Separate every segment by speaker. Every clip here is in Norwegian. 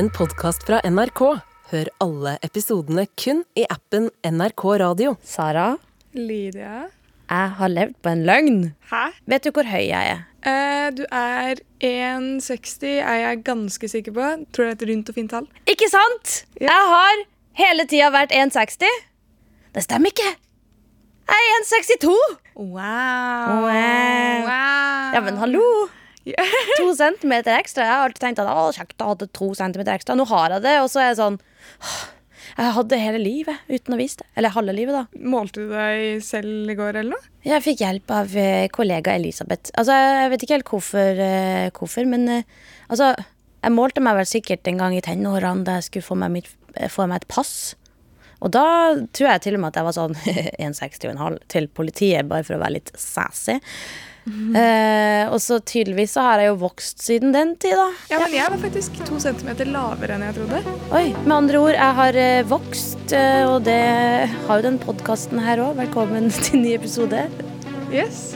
Speaker 1: en podkast fra NRK. Hør alle episodene kun i appen NRK Radio.
Speaker 2: Sara,
Speaker 3: Lydia.
Speaker 2: jeg har levd på en løgn.
Speaker 3: Hæ?
Speaker 2: Vet du hvor høy jeg er?
Speaker 3: Eh, du er 1,60, er jeg ganske sikker på. Tror det er et rundt og fint tall.
Speaker 2: Ikke sant?
Speaker 3: Ja.
Speaker 2: Jeg har hele tida vært 1,60. Det stemmer ikke. Jeg er 1,62.
Speaker 3: Wow.
Speaker 2: Wow. Ja, men hallo. To centimeter ekstra. Jeg har alltid tenkt at å, kjekt å ha to centimeter ekstra. Nå har jeg det, og så er jeg sånn Jeg hadde hele livet uten å vise det. Eller halve livet, da.
Speaker 3: Målte du deg selv i går, eller noe?
Speaker 2: Jeg fikk hjelp av eh, kollega Elisabeth. Altså, Jeg vet ikke helt hvorfor, eh, hvorfor men eh, altså, jeg målte meg vel sikkert en gang i tenårene da jeg skulle få meg, mitt, få meg et pass. Og da tror jeg til og med at jeg var sånn 1,60 og en halv til politiet, bare for å være litt sassy. eh, og så tydeligvis så har jeg jo vokst siden den tid, da.
Speaker 3: Ja, men jeg var faktisk to centimeter lavere enn jeg trodde.
Speaker 2: Oi, Med andre ord, jeg har eh, vokst, eh, og det har jo den podkasten her òg. Velkommen til ny episode.
Speaker 3: Yes.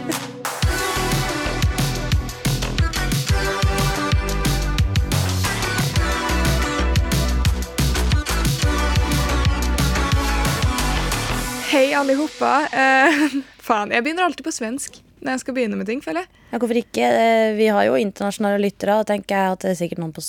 Speaker 3: Hei, allihopa. Eh, faen, jeg begynner alltid på svensk når jeg skal begynne med ting, føler jeg.
Speaker 2: Ja, hvorfor ikke? Eh, Vi har jo internasjonale lyttere, og tenker jeg at det er sikkert noen på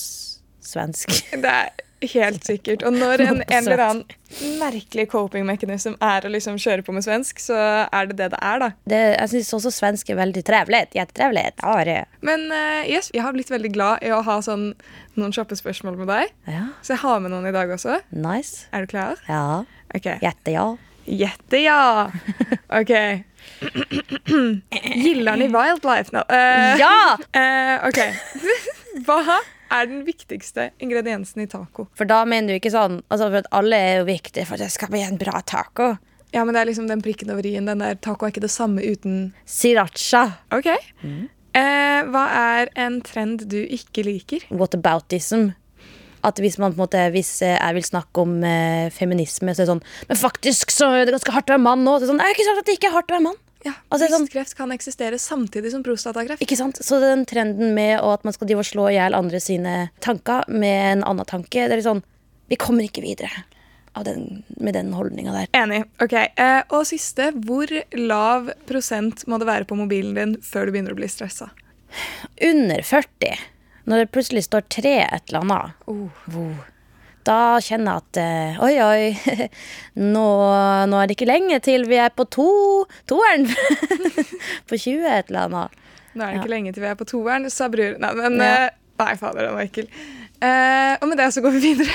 Speaker 2: svensk.
Speaker 3: Det er helt sikkert. Og når en, en eller annen merkelig coping mechanism er å liksom kjøre på med svensk, så er det det det er, da.
Speaker 2: Det, jeg syns også svensk er veldig trevlig. Jättetrevlig. Ja, det-
Speaker 3: Men uh, yes, jeg har blitt veldig glad i å ha sånn noen kjappe spørsmål med deg.
Speaker 2: ja,
Speaker 3: Så jeg har med noen i dag også.
Speaker 2: nice.
Speaker 3: Er du klar?
Speaker 2: Ja.
Speaker 3: Okay.
Speaker 2: Gjette ja.
Speaker 3: Gjette ja! OK. Gillar'n i wildlife nå. Uh,
Speaker 2: Ja!
Speaker 3: Uh, OK. Hva er den viktigste ingrediensen i taco?
Speaker 2: For da mener du ikke sånn Altså, for at alle er jo viktige for at det skal bli en bra taco.
Speaker 3: Ja, men det er liksom den prikken over i-en. Den der taco er ikke det samme uten
Speaker 2: Sriracha.
Speaker 3: OK. Eh, hva er en trend du ikke liker?
Speaker 2: Whataboutism. At hvis man på en måte Hvis eh, jeg vil snakke om eh, feminisme, så er det sånn Men faktisk så er det ganske hardt å være mann nå. Så er det sånn, det er ikke sant at det ikke er hardt å være mann.
Speaker 3: Ja,
Speaker 2: Altså, sånn-
Speaker 3: kan eksistere samtidig som prostatakreft.
Speaker 2: Ikke sant? Så den trenden med at man skal drive og slå i hjel andre sine tanker med en annen tanke, det er litt sånn Vi kommer ikke videre av den, med den holdninga der.
Speaker 3: Enig. Ok, eh, Og siste. Hvor lav prosent må det være på mobilen din før du begynner å bli stressa?
Speaker 2: Under 40, når det plutselig står tre et eller annet, oh. da kjenner jeg at eh, oi, oi, nå, nå er det ikke lenge til vi er på to, toeren. på 20 et eller annet.
Speaker 3: Nå er det ikke lenge til vi er på toeren, sa bror. Nei, men
Speaker 2: Ja.
Speaker 3: eh, Nei, fader, den var ekkel. Eh, og med det så går vi videre.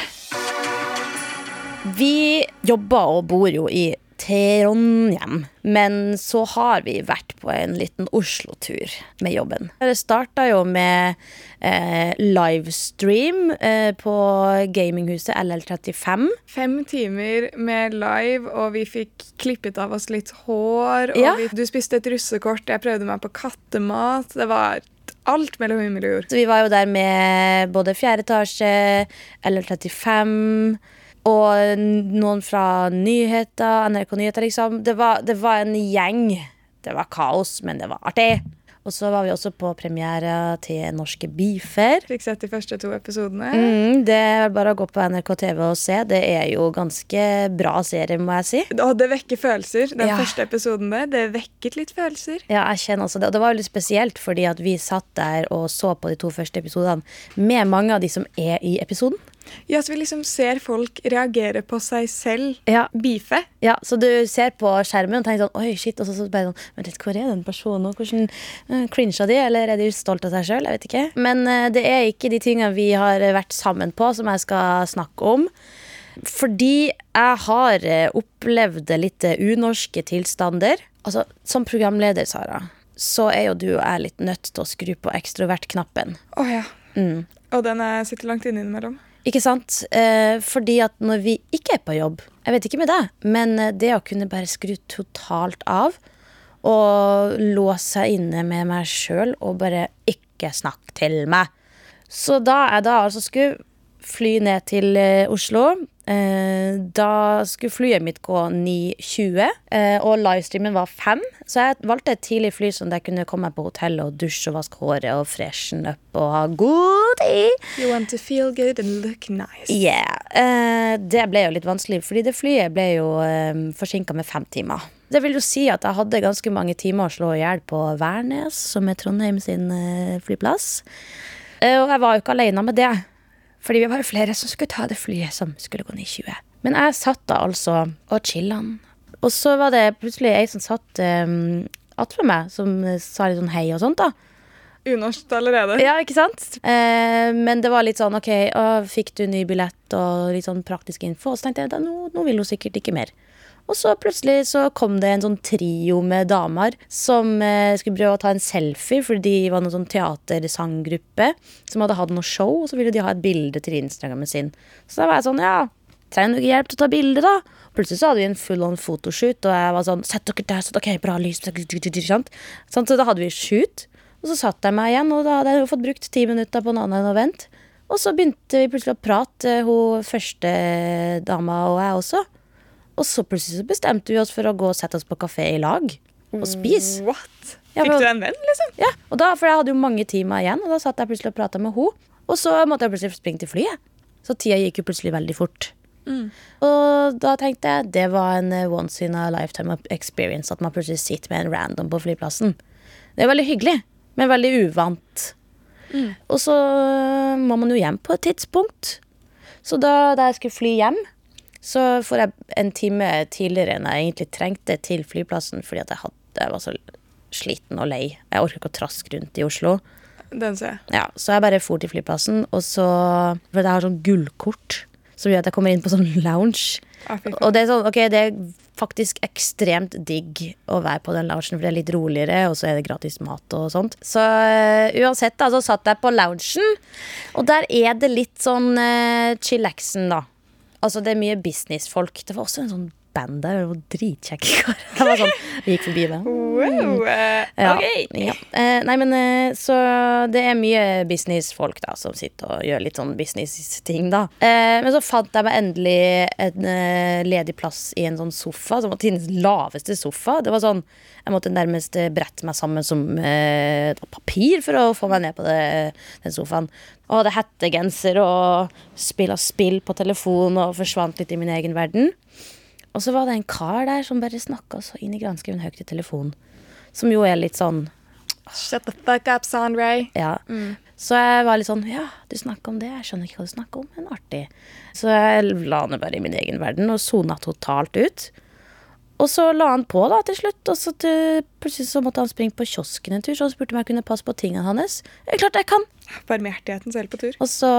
Speaker 2: Vi jobber og bor jo i Trondheim, men så har vi vært på en liten Oslo-tur med jobben. Det starta jo med eh, livestream eh, på gaminghuset LL35.
Speaker 3: Fem timer med live, og vi fikk klippet av oss litt hår. Og
Speaker 2: Ja.
Speaker 3: vi, du spiste et russekort, jeg prøvde meg på kattemat. Det var alt mellom himmel og jord.
Speaker 2: Så vi var jo der med både fjerde etasje, LL35 og noen fra nyheter, NRK Nyheter, liksom. Det var, det var en gjeng. Det var kaos, men det var artig. Og så var vi også på premiere til Norske Beefer.
Speaker 3: Fikk sett de første to episodene.
Speaker 2: Mm, det er bare å gå på NRK TV og se. Det er jo ganske bra serie, må jeg si.
Speaker 3: Og det vekker følelser. Den
Speaker 2: Ja.
Speaker 3: første episoden der, det vekket litt følelser.
Speaker 2: Ja, jeg kjenner også det. Og det var jo litt spesielt, fordi at vi satt der og så på de to første episodene med mange av de som er i episoden.
Speaker 3: Ja, så vi liksom ser folk reagere på seg selv.
Speaker 2: Ja,
Speaker 3: Beefe.
Speaker 2: Ja, så du ser på skjermen og tenker sånn Oi, shit. Og så, så bare sånn Vent litt, hvor er den personen? Hvordan uh, Crincha de, eller er de stolt av seg sjøl? Jeg vet ikke. Men uh, det er ikke de tingene vi har vært sammen på, som jeg skal snakke om. Fordi jeg har eh, opplevd litt eh, unorske tilstander. Altså, som programleder, Sara, så er jo du og jeg litt nødt til å skru på ekstrovert-knappen.
Speaker 3: oh, ja.
Speaker 2: Mm.
Speaker 3: Og den er, sitter langt inne innimellom.
Speaker 2: Ikke sant? Eh, fordi at når vi ikke er på jobb, jeg vet ikke med deg, men eh, det å kunne bare skru totalt av og låse seg inne med meg sjøl og bare ikke snakke til meg. Så da jeg da altså skulle fly ned til eh, Oslo da skulle flyet mitt gå 9.20, eh, og livestreamen var 5. Så jeg valgte et tidlig fly sånn at jeg kunne komme meg på hotellet og dusje og vaske håret og freshen up og ha god tid.
Speaker 3: You want to feel good and look nice.
Speaker 2: Yeah. Eh, det ble jo litt vanskelig, fordi det flyet ble jo eh, forsinka med fem timer. Det vil jo si at jeg hadde ganske mange timer å slå i hjel på Værnes, som er Trondheim sin eh, flyplass. Eh, og jeg var jo ikke alene med det, fordi vi var flere som skulle ta det flyet som skulle gå ned i 20. Men jeg satt da altså og chillan. Og så var det plutselig ei som satt um, attfor meg, som sa litt sånn hei og sånt, da.
Speaker 3: Unorsk allerede.
Speaker 2: Ja, ikke sant? Eh, men det var litt sånn OK, å, fikk du ny billett og litt sånn praktisk info? Og så tenkte jeg da, nå, nå vil hun sikkert ikke mer. Og så plutselig så kom det en sånn trio med damer som eh, skulle prøve å ta en selfie, fordi de var noen sånn teatersanggruppe som hadde hatt noe show, og så ville de ha et bilde til Instagrammen sin. Så da var jeg sånn, ja, trenger du ikke hjelp til å ta bilde, da? Plutselig så hadde vi en full on fotoshoot, og jeg var sånn Sett dere der, så ok, bra lys. Sånn, så da hadde vi shoot. Og så satt jeg meg igjen, og da hadde jeg jo fått brukt ti minutter på en annen enn å vente. Og så begynte vi plutselig å prate, hun første dama og jeg også. Og så plutselig så bestemte vi oss for å gå og sette oss på kafé i lag og spise.
Speaker 3: What? Fikk du en venn, liksom?
Speaker 2: Ja, og da, For jeg hadde jo mange timer igjen, og da satt jeg plutselig og prata med henne. Og så måtte jeg plutselig springe til flyet. Så tida gikk jo plutselig veldig fort. Og da tenkte jeg det var en eh, once in a lifetime experience at man plutselig sitter med en random på flyplassen. Det er veldig hyggelig, men veldig uvant. Og så øh, må man jo hjem på et tidspunkt. Så da, da jeg skulle fly hjem, så får jeg en time tidligere enn jeg egentlig trengte til flyplassen, fordi at jeg, hadde, jeg var så sliten og lei. Jeg orker ikke å traske rundt i Oslo.
Speaker 3: Den ser jeg.
Speaker 2: Ja, så jeg bare for til flyplassen, og så For jeg har sånn gullkort som gjør at jeg kommer inn på sånn lounge.
Speaker 3: Ah.
Speaker 2: Og det er sånn, ok, det er faktisk ekstremt digg å være på den loungen, for det er litt roligere, og så er det gratis mat og sånt. Så uh, uansett, da, så satt jeg på loungen, og der er det litt sånn uh, chillaxen, da. Altså, det er mye businessfolk. Det var også en sånn band der, det var dritkjekke karer. Jeg var sånn, vi gikk forbi med.
Speaker 3: Wow, eh,
Speaker 2: Ja,
Speaker 3: ok.
Speaker 2: ja. Eh, nei, men eh, så det er mye businessfolk da som sitter og gjør litt sånn business-ting, da. Men så fant jeg meg endelig en ledig plass i en sånn sofa, som var tidens laveste sofa. Det var sånn Jeg måtte nærmest brette meg sammen som eh, papir for å få meg ned på det, den sofaen. Og hadde hettegenser og spilla spill på telefon og forsvant litt i min egen verden. Og så var det en kar der som bare snakka så inn i granskauen høyt i telefonen. Som jo er litt sånn
Speaker 3: Shut the fuck up, Sandray.
Speaker 2: Ja. Så jeg var litt sånn Ja, du snakker om det. Jeg skjønner ikke hva du snakker om, men artig. Så jeg la ned bare i min egen verden og sona totalt ut. Og så la han på da til slutt, og så til, plutselig så måtte han springe på kiosken en tur. Så han spurte om jeg kunne passe på tingene hans. Klart jeg kan!
Speaker 3: Barmhjertigheten selv på tur.
Speaker 2: Og så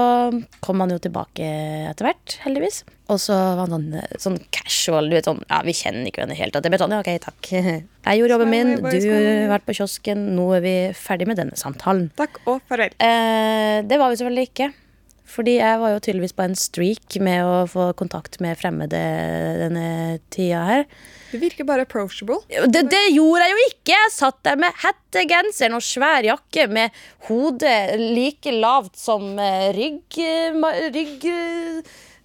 Speaker 2: kom han jo tilbake etter hvert, heldigvis. Og så var han sånn, sånn casual, du vet sånn Ja, vi kjenner ikke hverandre helt. Det ble sånn, ja, ok, takk. Jeg gjorde jobben min, du har vært på kiosken, nå er vi ferdig med denne samtalen.
Speaker 3: Takk og farvel.
Speaker 2: Eh, det var vi selvfølgelig ikke. Fordi jeg var jo tydeligvis på en streak med å få kontakt med fremmede denne tida her.
Speaker 3: Du virker bare approachable.
Speaker 2: Det, det gjorde jeg jo ikke! Jeg satt der med hettegenseren og svær jakke med hodet like lavt som eh, rygg, rygg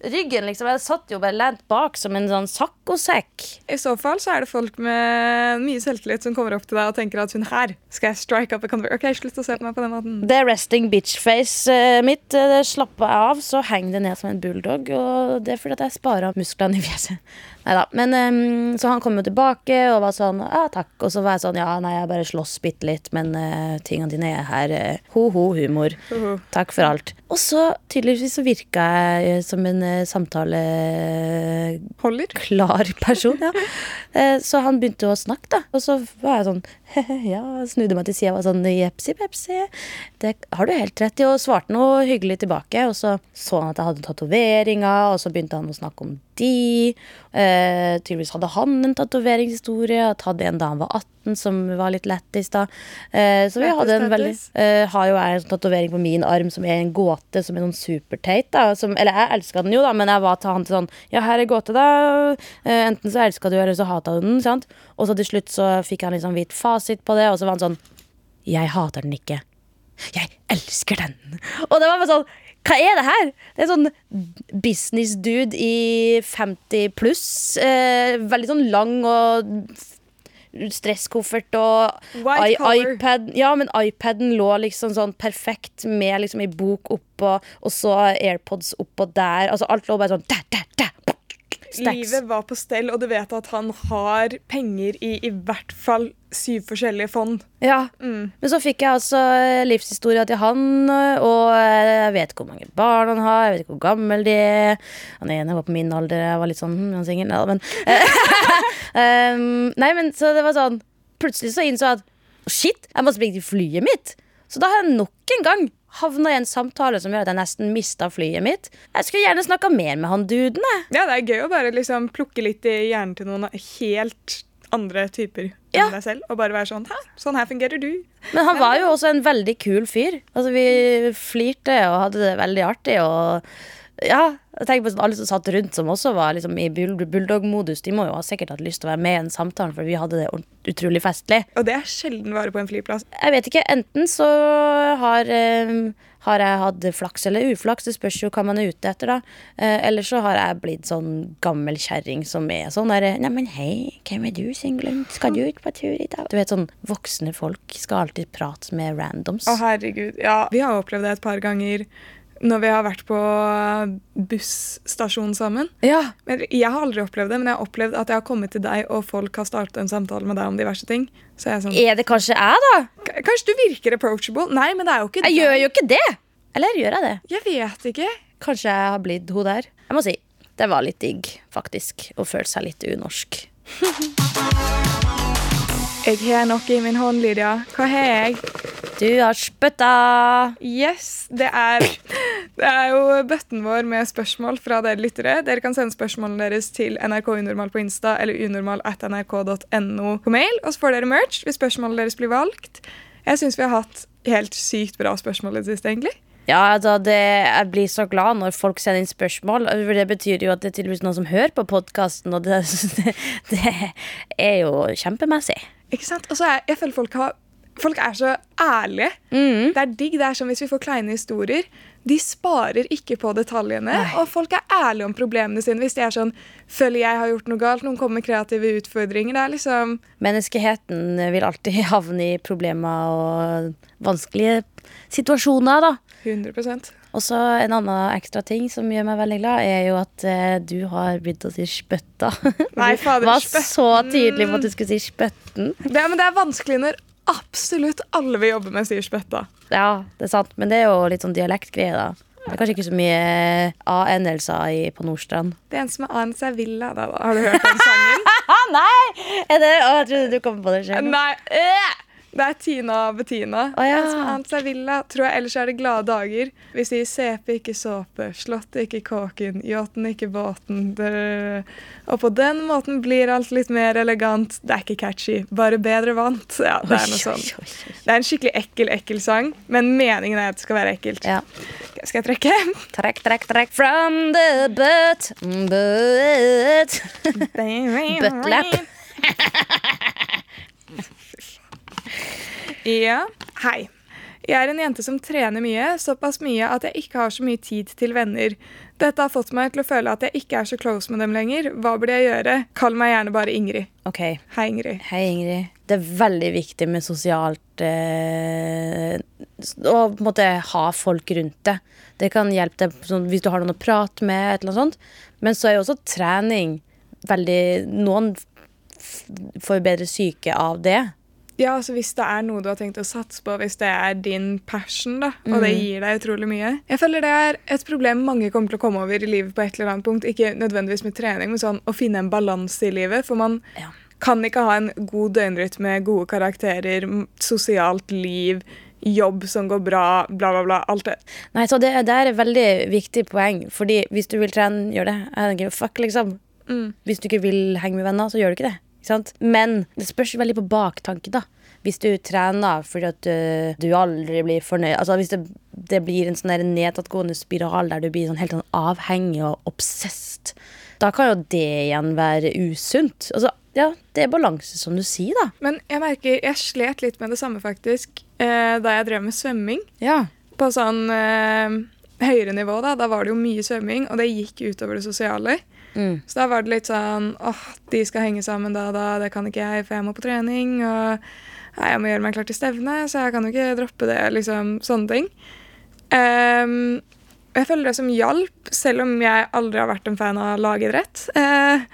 Speaker 2: ryggen, liksom. Jeg satt jo bare lent bak som en sånn saccosekk.
Speaker 3: I så fall så er det folk med mye selvtillit som kommer opp til deg og tenker at hun her skal jeg strike up a convert. Ok, slutt å se på meg på den måten.
Speaker 2: Det resting bitch-face mitt eh, det slapper jeg av, så henger det ned som en bulldog. Og det er fordi at jeg sparer musklene i fjeset. Neida. Men um, Så han kom jo tilbake og var sånn ja, takk. Og så var jeg sånn ja, nei, jeg bare slåss bitte litt, men uh, tingene dine er her. eh, Ho-ho, humor.
Speaker 3: Hoho.
Speaker 2: Takk for alt. Og så tydeligvis så virka jeg eh, som en uh, samtale...
Speaker 3: Holder.
Speaker 2: person. Ja. uh, Så han begynte å snakke, da. Og så var jeg sånn ja, snudde meg til sida og var sånn jepsi pepsi. Det har du helt rett i, og svarte noe hyggelig tilbake. Og så så han at jeg hadde tatoveringer, og så begynte han å snakke om de. Eh, tydeligvis hadde han en tatoveringshistorie, hadde en da han var 18 som var litt lættis, da. Eh, så vi hadde en veldig eh, Har jo jeg en sånn tatovering på min arm som er en gåte, som er noen superteit, da. Som, eller jeg elska den jo, da, men jeg var til han til sånn Ja, her er gåte, da. Eh, enten så elska du, eller så hata du den. sant? Og så til slutt så fikk han sånn hvit fasit på det, og så var han sånn Jeg hater den ikke. Jeg elsker den. Og det var bare sånn Hva er det her? Det er sånn business dude i 50 pluss. Eh, veldig sånn lang og stresskoffert og i- iPad. Ja, men iPaden lå liksom sånn perfekt med liksom ei bok oppå, og så AirPods oppå der. Altså alt lå bare sånn der, der, der. Stacks.
Speaker 3: Livet var på stell, og du vet at han har penger i i hvert fall syv forskjellige fond.
Speaker 2: Ja.
Speaker 3: Mm.
Speaker 2: Men så fikk jeg altså livshistoria til han, og jeg vet ikke hvor mange barn han har, jeg vet ikke hvor gammel de er. Han ene var på min alder, jeg var litt sånn hm, han singel. Ja, men um, Nei, men så det var sånn Plutselig så innså jeg at shit, jeg må springe til flyet mitt. Så da har jeg nok en gang havna i en samtale som gjør at jeg nesten mista flyet mitt. Jeg skulle gjerne snakka mer med han duden, jeg.
Speaker 3: Ja, det er gøy å bare liksom plukke litt i hjernen til noen helt andre typer
Speaker 2: Ja.
Speaker 3: enn deg selv. Og bare være sånn Hæ, sånn her fungerer du.
Speaker 2: Men han var jo også en veldig kul fyr. Altså, vi flirte og hadde det veldig artig. Og ja, jeg tenker på sånn, alle som satt rundt som også var liksom, i bulldog-modus. De må jo ha sikkert hatt lyst til å være med i en samtale, for vi hadde det utrolig festlig.
Speaker 3: Og det er sjelden vare på en flyplass.
Speaker 2: Jeg vet ikke, enten så har, eh, har jeg hatt flaks eller uflaks, det spørs jo hva man er ute etter, da. Eh, eller så har jeg blitt sånn gammel kjerring som er sånn derre Neimen, hei, hvem er du, singelen? Skal du ut på tur i dag? Du vet sånn voksne folk skal alltid prate med randoms.
Speaker 3: Å, herregud. Ja, vi har opplevd det et par ganger når vi har vært på busstasjon sammen.
Speaker 2: Ja.
Speaker 3: Men jeg har aldri opplevd det, men jeg har opplevd at jeg har kommet til deg, og folk har startet en samtale med deg om diverse ting. Så jeg er sånn
Speaker 2: Er det kanskje jeg, da?
Speaker 3: "K- Kanskje du virker approachable? Nei, men det er jo ikke
Speaker 2: Jeg
Speaker 3: deg.
Speaker 2: gjør jo ikke det! Eller gjør jeg det?
Speaker 3: Jeg vet ikke.
Speaker 2: Kanskje jeg har blitt hun der. Jeg må si, det var litt digg, faktisk. Å føle seg litt unorsk.
Speaker 3: Jeg har noe i min hånd, Lydia. Hva har jeg?
Speaker 2: Du har spytta!
Speaker 3: Yes, det er, det er jo bøtten vår med spørsmål fra dere lyttere. Dere kan sende spørsmålene deres til nrkunormal på Insta eller unormal at nrk.no på mail, og så får dere merch hvis spørsmålene deres blir valgt. Jeg syns vi har hatt helt sykt bra spørsmål i det siste, egentlig.
Speaker 2: Ja, da det, jeg blir så glad når folk sender inn spørsmål. Det betyr jo at det er tydeligvis noen som hører på podkasten, og det, det, er jo kjempemessig.
Speaker 3: Ikke sant? Og så er, jeg føler folk, har, folk er så ærlige.
Speaker 2: Mm.
Speaker 3: Det er digg. Det er som hvis vi får kleine historier. De sparer ikke på detaljene, og folk er ærlige om problemene sine. Hvis de er sånn Føler jeg har gjort noe galt, noen kommer med kreative utfordringer. Det er liksom
Speaker 2: Menneskeheten vil alltid havne i problemer og vanskelige situasjoner, da.
Speaker 3: 100%
Speaker 2: Og så en annen ekstra ting som gjør meg veldig glad, er jo at eh, du har begynt å si spøtta.
Speaker 3: Nei, fader,
Speaker 2: Du var så tydelig på at du skulle si spøtten.
Speaker 3: det, Men det er vanskelig når absolutt alle vi jobber med, sier spøtta.
Speaker 2: Ja, det er sant, men det er jo litt sånn dialektgreie, da. Det er kanskje ikke så mye a-endelser på Nordstrand.
Speaker 3: Det eneste som er annet er Villa. Da. Har du hørt den sangen?
Speaker 2: Nei! Er det, å, jeg trodde du kom på det selv.
Speaker 3: Nei. øh! Det er Tina og Bettina.
Speaker 2: Oh, ja.
Speaker 3: Det som er Villa. Tror jeg, Ellers er det glade dager. Vi sier CP, ikke såpe. Slottet, ikke kåken. Yachten, ikke båten. Og på den måten blir alt litt mer elegant. Det er ikke catchy, bare bedre vant. Ja, det er noe
Speaker 2: oi.
Speaker 3: Det er en skikkelig ekkel, ekkel sang, men meningen er at det skal være ekkelt.
Speaker 2: Ja.
Speaker 3: Skal jeg trekke?
Speaker 2: Trekk, trekk, trekk from the butt. Butt. Buttlap.
Speaker 3: Ja. Hei. Jeg er en jente som trener mye, såpass mye at jeg ikke har så mye tid til venner. Dette har fått meg til å føle at jeg ikke er så close med dem lenger. Hva burde jeg gjøre? Kall meg gjerne bare Ingrid.
Speaker 2: Ok,
Speaker 3: Hei, Ingrid.
Speaker 2: hei Ingrid. Det er veldig viktig med sosialt eh, Å på en måte ha folk rundt deg. Det kan hjelpe deg sånn, hvis du har noen å prate med. Et eller annet sånt. Men så er jo også trening veldig Noen får bedre syke av det.
Speaker 3: Ja, altså Hvis det er noe du har tenkt å satse på, hvis det er din passion, da, og det gir deg utrolig mye Jeg føler det er et problem mange kommer til å komme over i livet på et eller annet punkt. Ikke nødvendigvis med trening, men sånn å finne en balanse i livet. For man
Speaker 2: Ja.
Speaker 3: kan ikke ha en god døgnrytme, gode karakterer, sosialt liv, jobb som går bra, bla, bla, bla. Alt det.
Speaker 2: Nei, så det, det er et veldig viktig poeng. Fordi hvis du vil trene, gjør det. Fuck, liksom.
Speaker 3: Mm.
Speaker 2: Hvis du ikke vil henge med venner, så gjør du ikke det. Sant? Men det spørs veldig på baktanke, da. Hvis du trener fordi at du, du aldri blir fornøyd Altså Hvis det, det blir en sånn nedadgående spiral der du blir sånn helt sånn avhengig og obsessed, da kan jo det igjen være usunt. Altså, ja, det er balanse, som du sier, da.
Speaker 3: Men jeg merker, jeg slet litt med det samme faktisk eh, da jeg drev med svømming.
Speaker 2: Ja.
Speaker 3: På sånn eh, høyere nivå, da, da var det jo mye svømming, og det gikk utover det sosiale.
Speaker 2: Mm.
Speaker 3: Så da var det litt sånn åh, de skal henge sammen da og da, det kan ikke jeg, for jeg må på trening. Og nei, jeg må gjøre meg klar til stevne, så jeg kan jo ikke droppe det. liksom, Sånne ting. Um, jeg føler det som hjalp, selv om jeg aldri har vært en fan av lagidrett, uh,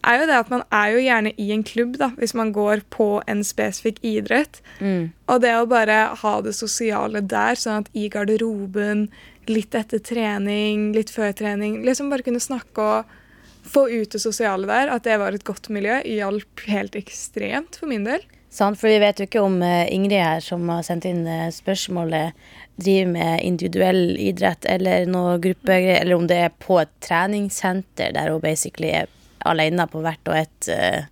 Speaker 3: er jo det at man er jo gjerne i en klubb da, hvis man går på en spesifikk idrett.
Speaker 2: Mm.
Speaker 3: Og det å bare ha det sosiale der, sånn at i garderoben, litt etter trening, litt før trening, liksom bare kunne snakke og få ut det sosiale der, at det var et godt miljø, hjalp helt ekstremt for min del.
Speaker 2: Sant, for vi vet jo ikke om eh, Ingrid her, som har sendt inn eh, spørsmålet, driver med individuell idrett eller noe gruppegreier, eller om det er på et treningssenter der hun basically er alene på hvert og et eh,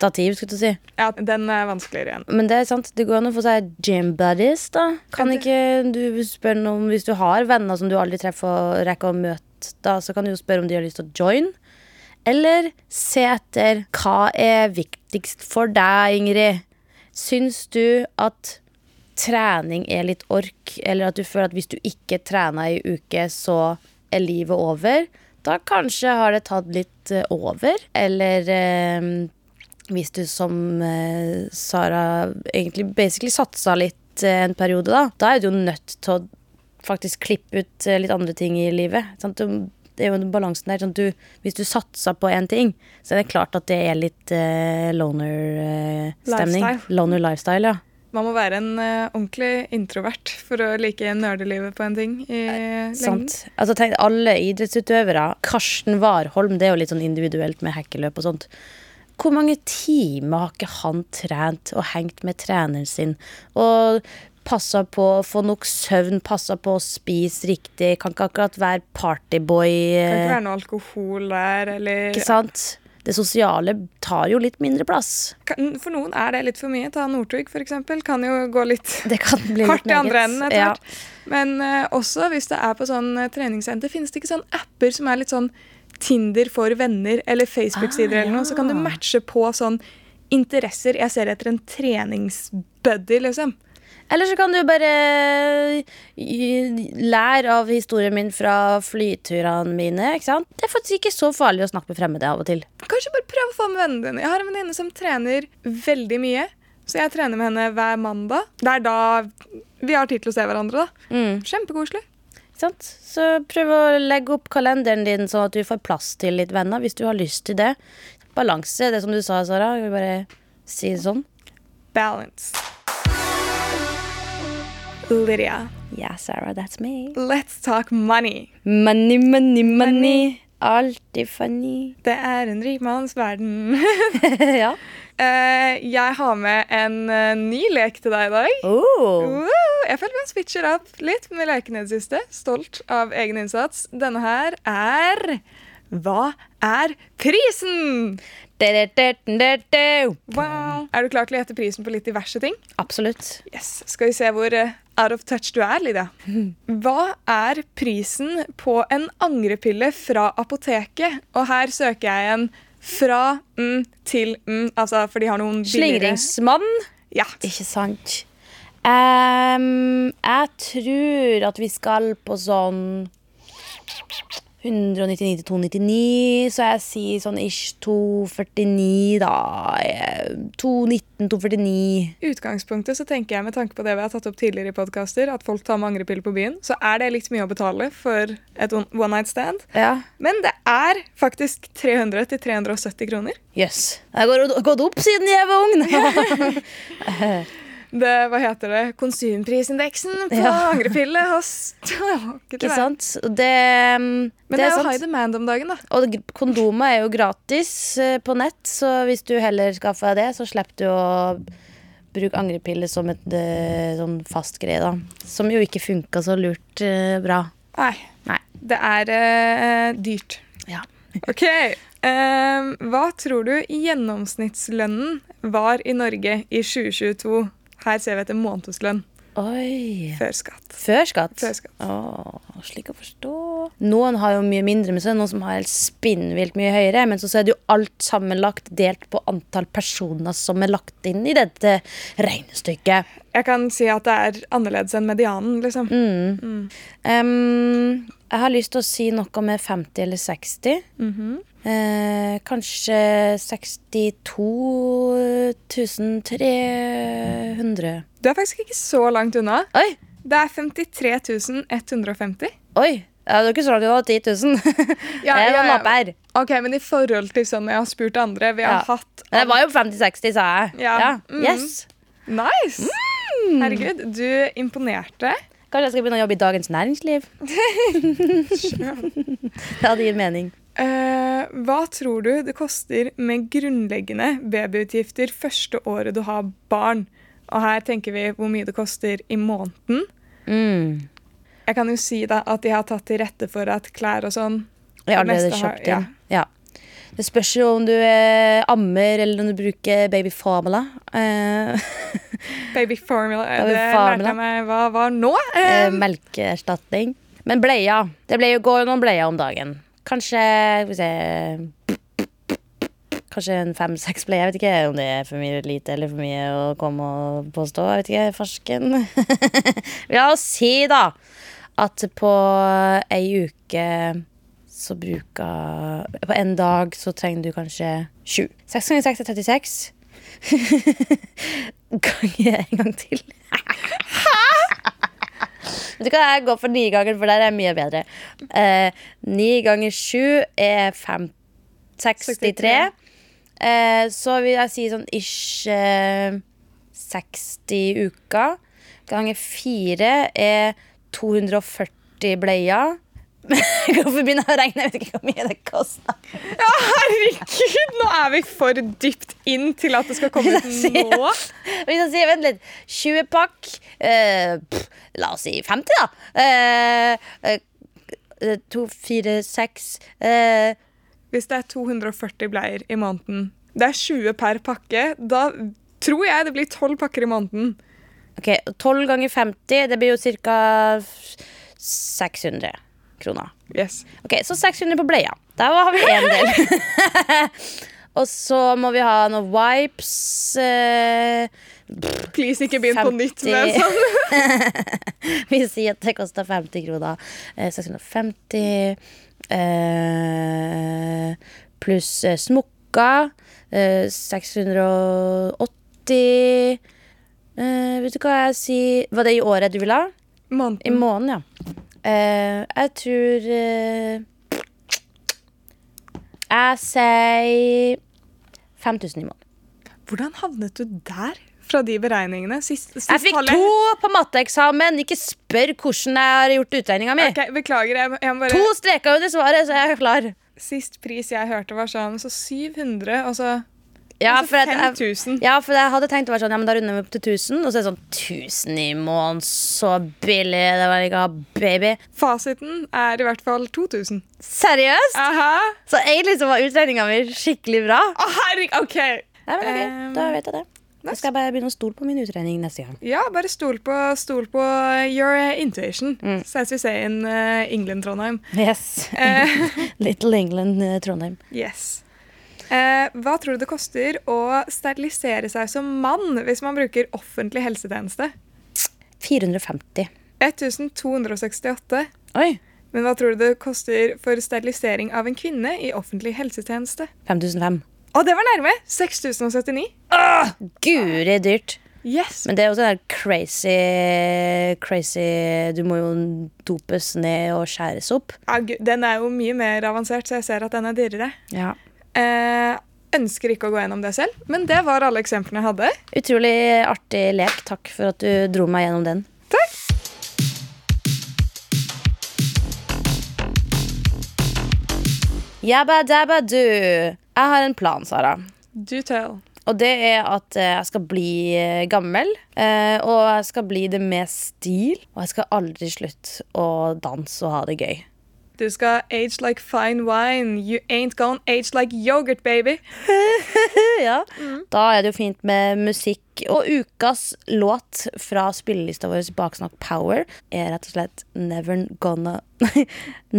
Speaker 2: stativ, skulle du si.
Speaker 3: Ja, den er vanskeligere igjen.
Speaker 2: Men det er sant, det går an å få seg gym buddies, da. Kan ikke du spørre noen, om Hvis du har venner som du aldri treffer og rekker å møte, da, så kan du jo spørre om de har lyst til å join. Eller se etter hva er viktigst for deg, Ingrid. Syns du at trening er litt ork, eller at du føler at hvis du ikke trener i uke, så er livet over? Da kanskje har det tatt litt eh, over. Eller eh, hvis du som eh, Sara egentlig basically satsa litt eh, en periode, da, da er du jo nødt til å faktisk klippe ut eh, litt andre ting i livet. Sant? Du, det er jo den balansen der. Sånn du, hvis du satser på én ting, så er det klart at det er litt uh, loner-stemning.
Speaker 3: Lifestyle.
Speaker 2: loner lifestyle, ja.
Speaker 3: Man må være en uh, ordentlig introvert for å like nerdelivet på en ting i lengden.
Speaker 2: Sant. Altså, tenk, alle idrettsutøvere. Karsten Warholm, det er jo litt sånn individuelt med hekkeløp og sånt. Hvor mange timer har ikke han trent og hengt med treneren sin? Og passa på å få nok søvn, passa på å spise riktig. Kan ikke akkurat være partyboy.
Speaker 3: Kan
Speaker 2: eh,
Speaker 3: ikke være noe alkohol der, eller
Speaker 2: Ikke sant? Det sosiale tar jo litt mindre plass.
Speaker 3: Kan- For noen er det litt for mye. Ta Northug, eksempel. Kan jo gå litt
Speaker 2: Det kan bli litt
Speaker 3: hardt i andre enden etter
Speaker 2: Ja.
Speaker 3: Men uh, også hvis det er på sånn eh, treningssenter, finnes det ikke sånn apper som er litt sånn Tinder for venner eller Facebook-sider
Speaker 2: Ah,
Speaker 3: eller noe, så kan du matche på sånn interesser. Jeg ser etter en treningsbuddy, liksom.
Speaker 2: Eller så kan du bare lære av historien min fra flyturene mine. ikke sant? Det er faktisk ikke så farlig å snakke med fremmede av og til.
Speaker 3: Kanskje bare prøv å få med vennene dine. Jeg har en venninne som trener veldig mye. Så jeg trener med henne hver mandag. Det er da vi har tid til å se hverandre. da.
Speaker 2: Mm,
Speaker 3: Kjempekoselig.
Speaker 2: sant? Så prøv å legge opp kalenderen din sånn at du får plass til litt venner hvis du har lyst til det. Balanse, det som du sa, Sara. Vil bare si det sånn.
Speaker 3: Balance. Lydia,
Speaker 2: Yeah, Sarah, that's me.
Speaker 3: let's talk money.
Speaker 2: Money, money, money. Alltid funny.
Speaker 3: Det er en rikmannsverden.
Speaker 2: ja.
Speaker 3: Uh, jeg har med en uh, ny lek til deg i dag.
Speaker 2: Oh.
Speaker 3: Woo! Jeg føler vi switcher opp litt med lekene i det siste. Stolt av egen innsats. Denne her er Hva er prisen? Wow. Er du klar til å gjette prisen på litt diverse ting?
Speaker 2: Absolutt.
Speaker 3: Yes. Skal vi se hvor eh, out of touch du er, Lydia. Hva er prisen på en angrepille fra apoteket? Og her søker jeg en fra mm til mm, altså for de har noen billigere
Speaker 2: Slingringsmann.
Speaker 3: Ja.
Speaker 2: Ikke sant? Um, jeg tror at vi skal på sånn 199 til 299, så jeg sier sånn ish 249, da. Eh, 219, 249.
Speaker 3: utgangspunktet så tenker jeg med tanke på det vi har tatt opp tidligere i podcaster, at folk tar med angrepille på byen, så er det litt mye å betale for et one one night stand.
Speaker 2: Ja.
Speaker 3: Men det er faktisk 300 til 370 kroner.
Speaker 2: Jøss. Yes. Det har gått opp siden jeg var ung.
Speaker 3: Det, hva heter det, konsumprisindeksen på
Speaker 2: Ja.
Speaker 3: angrepille hos Ikke
Speaker 2: Ikke sant? Det,
Speaker 3: Men det,
Speaker 2: det
Speaker 3: er jo
Speaker 2: sant.
Speaker 3: high demand om dagen, da.
Speaker 2: Og kondomer er jo gratis eh, på nett, så hvis du heller skaffer deg det, så slipper du å bruke angrepille som et eh, sånn fast greie, da. Som jo ikke funka så lurt eh, bra.
Speaker 3: Nei.
Speaker 2: Nei.
Speaker 3: Det er uh, dyrt.
Speaker 2: Ja.
Speaker 3: OK. Uh, hva tror du gjennomsnittslønnen var i Norge i 2022? Her ser vi etter månedslønn
Speaker 2: Oi.
Speaker 3: før skatt.
Speaker 2: Før skatt?
Speaker 3: Før skatt.
Speaker 2: Åh, slik å forstå. Noen har jo mye mindre, men så er det noen som har spinnvilt mye høyere. Men så er det jo alt sammenlagt delt på antall personer som er lagt inn i dette regnestykket.
Speaker 3: Jeg kan si at det er annerledes enn medianen, liksom.
Speaker 2: Em, jeg har lyst til å si noe med 50 eller 60. eh, kanskje 62 300.
Speaker 3: Du er faktisk ikke så langt unna.
Speaker 2: Oi!
Speaker 3: Det er 53 150.
Speaker 2: Oi! Ja, det er ikke så langt unna 10 000.
Speaker 3: Ja,
Speaker 2: jeg
Speaker 3: ja, ja. Ok, men i forhold til sånn jeg har spurt andre Vi har
Speaker 2: Ja.
Speaker 3: hatt
Speaker 2: Det var jo 50-60, sa jeg.
Speaker 3: Ja. Mm.
Speaker 2: Yes.
Speaker 3: Nice! Herregud, du imponerte.
Speaker 2: Kanskje jeg skal begynne å jobbe i Dagens Næringsliv? det hadde gitt mening.
Speaker 3: Eh, hva tror du det koster med grunnleggende babyutgifter første året du har barn? Og her tenker vi hvor mye det koster i måneden.
Speaker 2: Mm.
Speaker 3: Jeg kan jo si da at de har tatt til rette for at klær og sånn
Speaker 2: Jeg har allerede kjøpt inn. Ja. Det spørs jo om du eh, ammer eller om du bruker baby formula. Eh,
Speaker 3: Baby formula. eh,
Speaker 2: Baby
Speaker 3: det
Speaker 2: formula.
Speaker 3: lærte jeg meg hva var nå.
Speaker 2: eh,
Speaker 3: Eh,
Speaker 2: melkeerstatning. Men bleia. Det ble jo går noen bleier om dagen. Kanskje skal vi se Kanskje en fem-seks play. Jeg vet ikke om det er for mye lite eller for mye å komme og påstå. Jeg vet ikke, Farsken. La oss si, da, at på ei uke så bruker På en dag så trenger du kanskje sju. Seks ganger seks er 36. Ganger en gang til. Vet du jeg går for ni ganger, for der er mye bedre. Eh, ni ganger sju er fem, 63. Eh, så vil jeg si sånn ish eh, 60 uker. Ganger fire er 240 bleier. Hvorfor begynne å regne? Jeg vet ikke hvor mye det koster.
Speaker 3: ja, herregud, nå er vi for dypt inn til at det skal komme ut nå.
Speaker 2: Hvis jeg sier, vent litt 20 pakk eh, pff, La oss si 50 da eh, eh, 2, 4, 6 eh,
Speaker 3: Hvis det er 240 bleier i måneden, det er 20 per pakke, da tror jeg det blir 12 pakker i måneden.
Speaker 2: Ok, 12 ganger 50 Det blir jo ca. 600 kroner
Speaker 3: Yes.
Speaker 2: Ok, så 600 på bleia Der har vi en del Og så må vi ha noen wipes eh,
Speaker 3: Please, ikke begynn på nytt med sånn.
Speaker 2: Vi sier at det koster 50 kroner. Eh, 650 eh, pluss eh, smokker. Eh, 680 eh, Vet du hva jeg sier Var det i året du ville ha? I
Speaker 3: måneden,
Speaker 2: ja. Eh, jeg tror eh, Jeg sier 5000 i måneden.
Speaker 3: Hvordan havnet du der fra de beregningene? Sist, sist
Speaker 2: Jeg fikk
Speaker 3: tallet-
Speaker 2: to på matteeksamen! Ikke spør hvordan jeg har gjort utregninga mi.
Speaker 3: Okay, Beklager, jeg, jeg bare
Speaker 2: To streker under svaret, så jeg er klar.
Speaker 3: Sist pris jeg hørte, var sånn så 700, og så
Speaker 2: Ja,
Speaker 3: altså
Speaker 2: for at jeg, ja, for jeg hadde tenkt å være sånn, ja, men da runder vi opp til 1000. Og så er det sånn 1000 i måneden, så billig. Det var ikke baby.
Speaker 3: Fasiten er i hvert fall 2000.
Speaker 2: Seriøst?
Speaker 3: Aha!
Speaker 2: Så egentlig så var utregninga mi skikkelig bra.
Speaker 3: Å, herregud, OK.
Speaker 2: Ja, men ok,
Speaker 3: Um,
Speaker 2: Da vet jeg det. Skal jeg bare begynne å stole på min utregning neste gang.
Speaker 3: Ja, bare stol på, stol på your uh, intuition.
Speaker 2: Mm.
Speaker 3: As we say in England, Trondheim.
Speaker 2: Yes.
Speaker 3: Eh,
Speaker 2: Little England, eh, Trondheim.
Speaker 3: yes. Eh, hva tror du det koster å sterilisere seg som mann hvis man bruker offentlig helsetjeneste?
Speaker 2: 450.
Speaker 3: 1268.
Speaker 2: Oi.
Speaker 3: Men hva tror du det koster for sterilisering av en kvinne i offentlig helsetjeneste?
Speaker 2: 5005.
Speaker 3: Å, det var nærme! 6079.
Speaker 2: Åh, Guri dyrt.
Speaker 3: Yes.
Speaker 2: Men det er også der crazy Crazy Du må jo dopes ned og skjæres opp.
Speaker 3: Ja, den er jo mye mer avansert, så jeg ser at den er dyrere.
Speaker 2: Ja.
Speaker 3: Eh, ønsker ikke å gå gjennom det selv, men det var alle eksemplene jeg hadde.
Speaker 2: Utrolig artig lek. Takk for at du dro meg gjennom den.
Speaker 3: Takk.
Speaker 2: Jabba dabba du. Jeg har en plan, Sara.
Speaker 3: Do tell.
Speaker 2: Og det er at eh, jeg skal bli eh, gammel, eh, og jeg skal bli det med stil. Og jeg skal aldri slutte å danse og ha det gøy.
Speaker 3: Du skal age like fine wine. You ain't gonna age like yoghurt, baby.
Speaker 2: ja. Da er det jo fint med musikk. Og ukas låt fra spillelista vår Baksnakk Power er rett og slett Never Gonna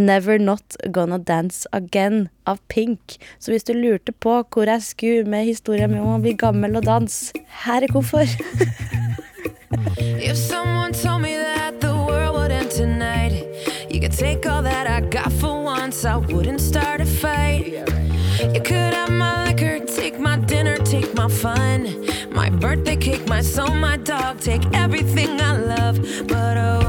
Speaker 2: Never Not Gonna Dance Again av Pink. Så hvis du lurte på hvor jeg skulle med historien min om å bli gammel og danse, her er hvorfor.
Speaker 4: take all that I got for once, I wouldn't start a fight. You could have my liquor, take my dinner, take my fun, my birthday cake, my soul, my dog, take everything I love. But oh,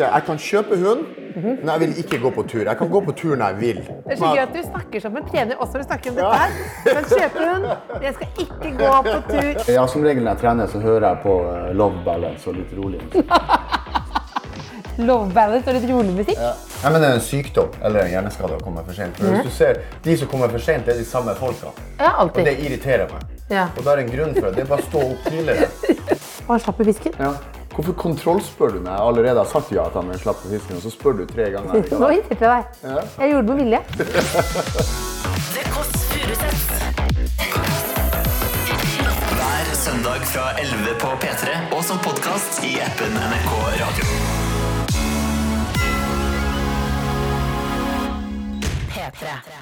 Speaker 5: Det, jeg kan kjøpe hund, men jeg vil ikke gå på tur. Jeg kan gå på tur når jeg vil.
Speaker 6: Det er så gøy at du snakker som en trener også når du snakker om dette her. Du kan kjøpe hund, men jeg skal ikke gå på tur.
Speaker 7: Ja, Som regel når jeg trener, så hører jeg på eh, Love Balance og litt rolig.
Speaker 6: Love balance og litt rolig musikk.
Speaker 5: Jeg mener det er en sykdom eller en hjerneskade å komme for sent. For hvis du ser, De som kommer for sent, det er de samme folka.
Speaker 6: Ja,
Speaker 5: Og det irriterer meg.
Speaker 6: Ja.
Speaker 5: Og da er det en grunn for det. Det er bare å stå opp tidligere.
Speaker 6: Og han slapp i fisken.
Speaker 7: Ja. Hvorfor kontrollspør du når jeg allerede har sagt ja til han med en slapp på fisken, og så spør du tre ganger?
Speaker 6: Nå irriterte jeg deg. Jeg gjorde det med vilje.
Speaker 1: The Kåss Furuseths.
Speaker 8: Hver søndag fra 11 på P3 og som podkast i appen NRK Radio.
Speaker 1: P3.